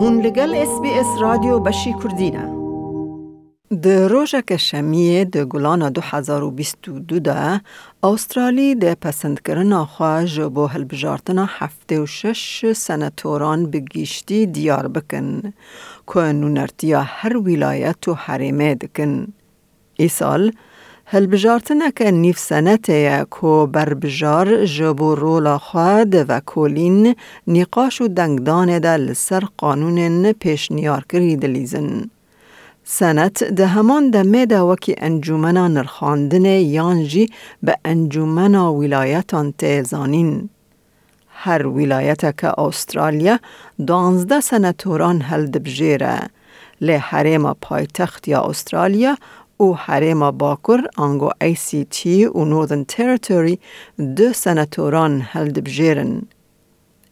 هون لگل اس بی اس رادیو بشی کردینه د روژک شمیه د گلان 2022 ده استرالی د پسندکرنا خواج بو هلبجارتنا هفته و شش سنتوران بگیشتی دیار بکن که نونرتیا هر ولایت و حریمه دکن. ای سال هلبجارتنا که نیف سنته که بربجار جبو رولا خواد و کولین نقاش و دنگدان ده قانون پیش نیار کری دلیزن. سنت ده همان ده وکی انجومنا نرخاندن یانجی به انجومنا ولایتان تیزانین. هر ولایت که استرالیا دانزده سنتوران هلد بجیره. لی حریم پایتخت یا استرالیا و حریم باکر آنگو ای سی تی و نورذن تریتوری دو سنتوران هلد بجیرن.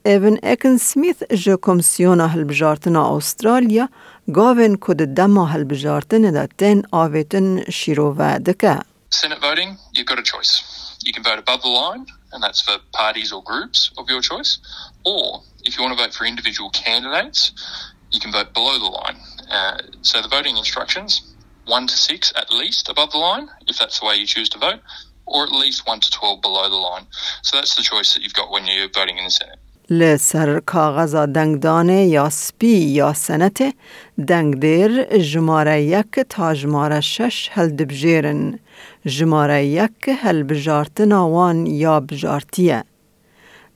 ایون اکن سمیث جو کمسیونا هلبجارتنا استرالیا گاوین کد دما هلبجارتن دا تن آویتن شیرو و دکه. Senate voting, you've got a choice. You can vote above the line, and that's for parties or groups of your choice. Or if you want to vote for individual candidates, you can vote below the line. Uh, so the voting instructions, one to six at least above the line, if that's the way you choose to vote, or at least one to 12 below the line. So that's the choice that you've got when you're voting in the Senate. لسر کاغذ دنگدان یا سپی یا سنت دنگدیر جماره یک تا جماره شش هل دبجیرن جماره یک هل بجارتن آوان یا بجارتیه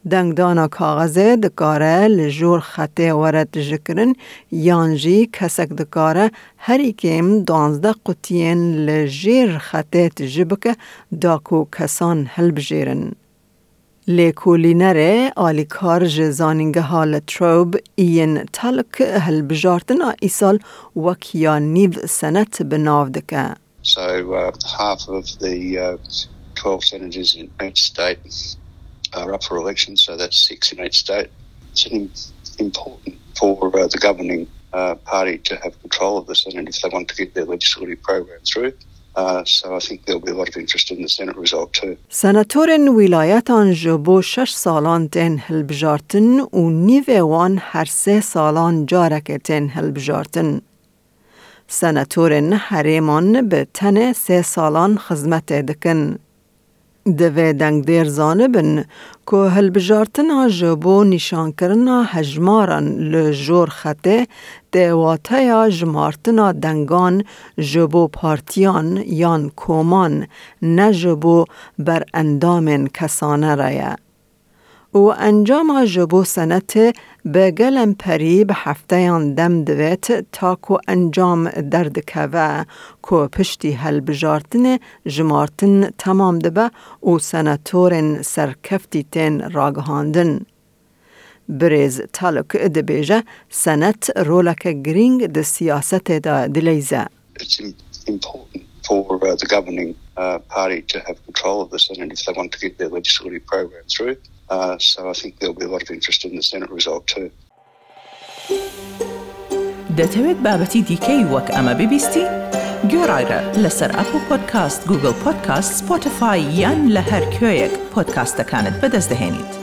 دنگدانا کاغذ دکاره لجور خطه ورد جکرن یانجی کسک دکاره هری کم دانزده قطین لجیر خطه تجبکه داکو کسان هل بجیرن. لیکولینر آلیکار جزانینگه حال تروب این تلک هل بجارتنا ایسال وکیا نیو سنت بناو دکه. So uh, half of the uh, 12 senators in each state are up for election, so that's six in each state. It's important for uh, the governing uh, party to have control of the Senate if they want to get their legislative program through. Uh, so I think there'll be a lot of interest in the Senate result too. سناتورن ولایتان جبو شش سالان تن هلبجارتن و نیو وان هر سه سالان جارک تن هلبجارتن. سناتورن حریمان به تن سه سالان خدمت دکن. دوی دنگ دیر زانبن که هلبجارتن ها جبو نشان کرنا هجمارن لجور خطه دیواته یا جمارتنا دنگان جبو پارتیان یان کومان نه جبو بر اندام کسانه رایه. و انجام جبو سنت به گلم پری به هفته دم دویت تا کو انجام درد کوه کو پشتی هل بجارتن جمارتن تمام دبه و سنتورن سرکفتی تن راگهاندن. بریز تالک دبیجه سنت رولک گرینگ د سیاست دا دلیزه. For uh, the governing uh, party to have control of the Senate if they want to get their legislative program through. Uh, so I think there'll be a lot of interest in the Senate result too. دەتەوێت بابەتی دیکەی وەک ئەمە ببیستی؟ گۆڕایرە لەسەر ئەپ و پۆدکاست گوگل پۆدکاست سپۆتفاای یان لە هەر کوێیەک پۆدکاستەکانت بەدەستدەێنیت.